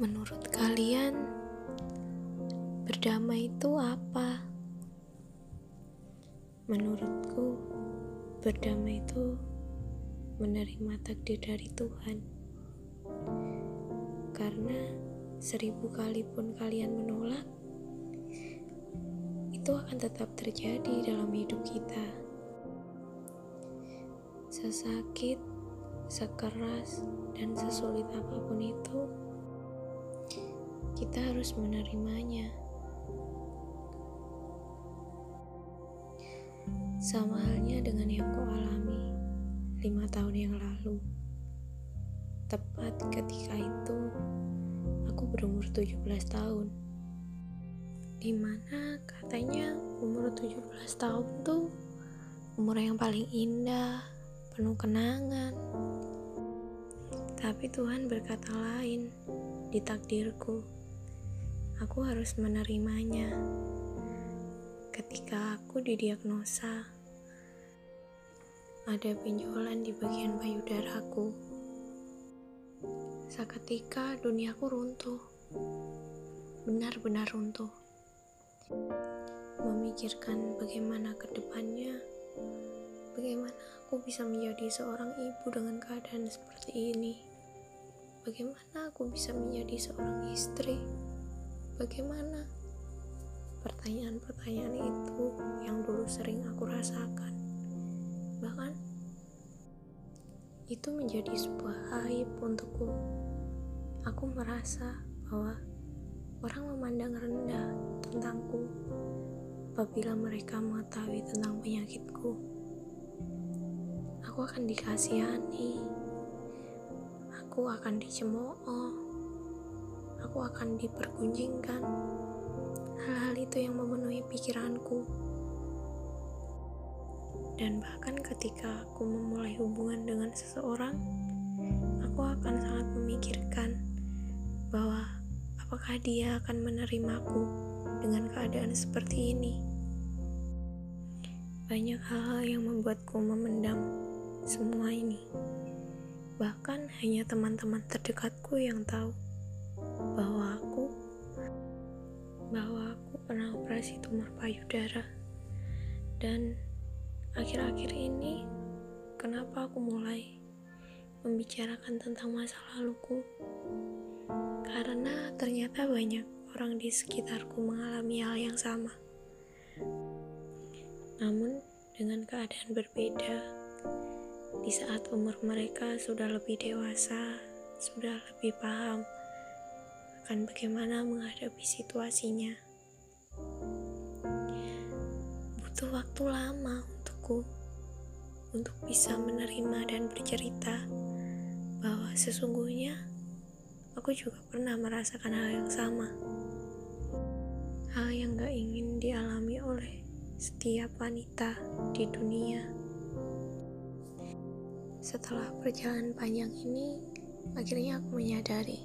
Menurut kalian, berdamai itu apa? Menurutku, berdamai itu menerima takdir dari Tuhan. Karena seribu kali pun kalian menolak, itu akan tetap terjadi dalam hidup kita. Sesakit, sekeras, dan sesulit apa pun itu, kita harus menerimanya. Sama halnya dengan yang kau alami lima tahun yang lalu. Tepat ketika itu, aku berumur 17 tahun. Di mana katanya umur 17 tahun tuh umur yang paling indah, penuh kenangan. Tapi Tuhan berkata lain di takdirku. Aku harus menerimanya. Ketika aku didiagnosa, ada benjolan di bagian payudaraku. Seketika duniaku runtuh. Benar-benar runtuh. Memikirkan bagaimana ke depannya, bagaimana aku bisa menjadi seorang ibu dengan keadaan seperti ini. Bagaimana aku bisa menjadi seorang istri? Bagaimana? Pertanyaan-pertanyaan itu yang dulu sering aku rasakan. Bahkan itu menjadi sebuah aib untukku. Aku merasa bahwa orang memandang rendah tentangku apabila mereka mengetahui tentang penyakitku. Aku akan dikasihani, aku akan dicemooh, aku akan dipergunjingkan. Hal-hal itu yang memenuhi pikiranku. Dan bahkan ketika aku memulai hubungan dengan seseorang, aku akan sangat memikirkan bahwa apakah dia akan menerimaku dengan keadaan seperti ini. Banyak hal-hal yang membuatku memendam semua ini. Bahkan hanya teman-teman terdekatku yang tahu bahwa aku bahwa aku pernah operasi tumor payudara. Dan akhir-akhir ini kenapa aku mulai membicarakan tentang masa laluku? Karena ternyata banyak orang di sekitarku mengalami hal yang sama. Namun dengan keadaan berbeda di saat umur mereka sudah lebih dewasa sudah lebih paham akan bagaimana menghadapi situasinya butuh waktu lama untukku untuk bisa menerima dan bercerita bahwa sesungguhnya aku juga pernah merasakan hal yang sama. Hal yang gak ingin dialami oleh setiap wanita di dunia. Setelah perjalanan panjang ini, akhirnya aku menyadari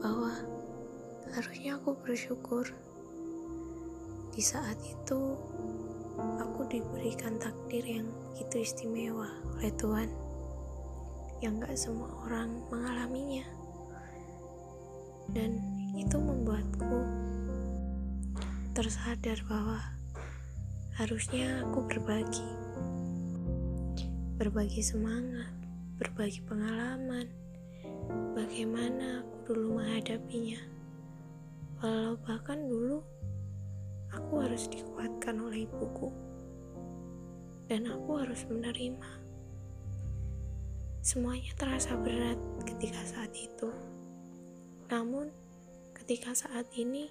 bahwa harusnya aku bersyukur. Di saat itu aku diberikan takdir yang begitu istimewa oleh Tuhan yang gak semua orang mengalaminya. Dan itu membuatku tersadar bahwa harusnya aku berbagi. Berbagi semangat berbagi pengalaman bagaimana dulu menghadapinya. Walau bahkan dulu aku harus dikuatkan oleh ibuku, dan aku harus menerima. Semuanya terasa berat ketika saat itu, namun ketika saat ini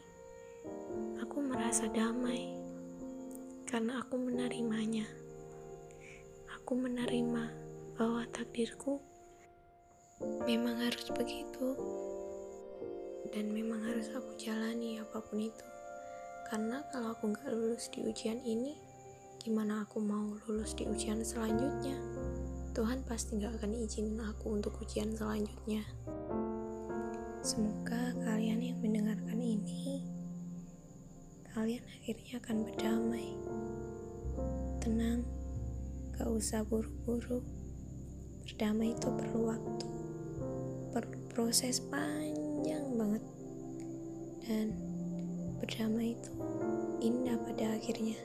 aku merasa damai. Karena aku menerimanya. Aku menerima bahwa takdirku memang harus begitu, dan memang harus aku jalani apa pun itu. Karena kalau aku nggak lulus di ujian ini, gimana aku mau lulus di ujian selanjutnya? Tuhan pasti nggak akan izinin aku untuk ujian selanjutnya. Semoga kalian yang mendengarkan ini, kalian akhirnya akan berdamai. Tenang, gak usah buru-buru. Berdamai itu perlu waktu, perlu proses panjang banget. Dan berdamai itu indah pada akhirnya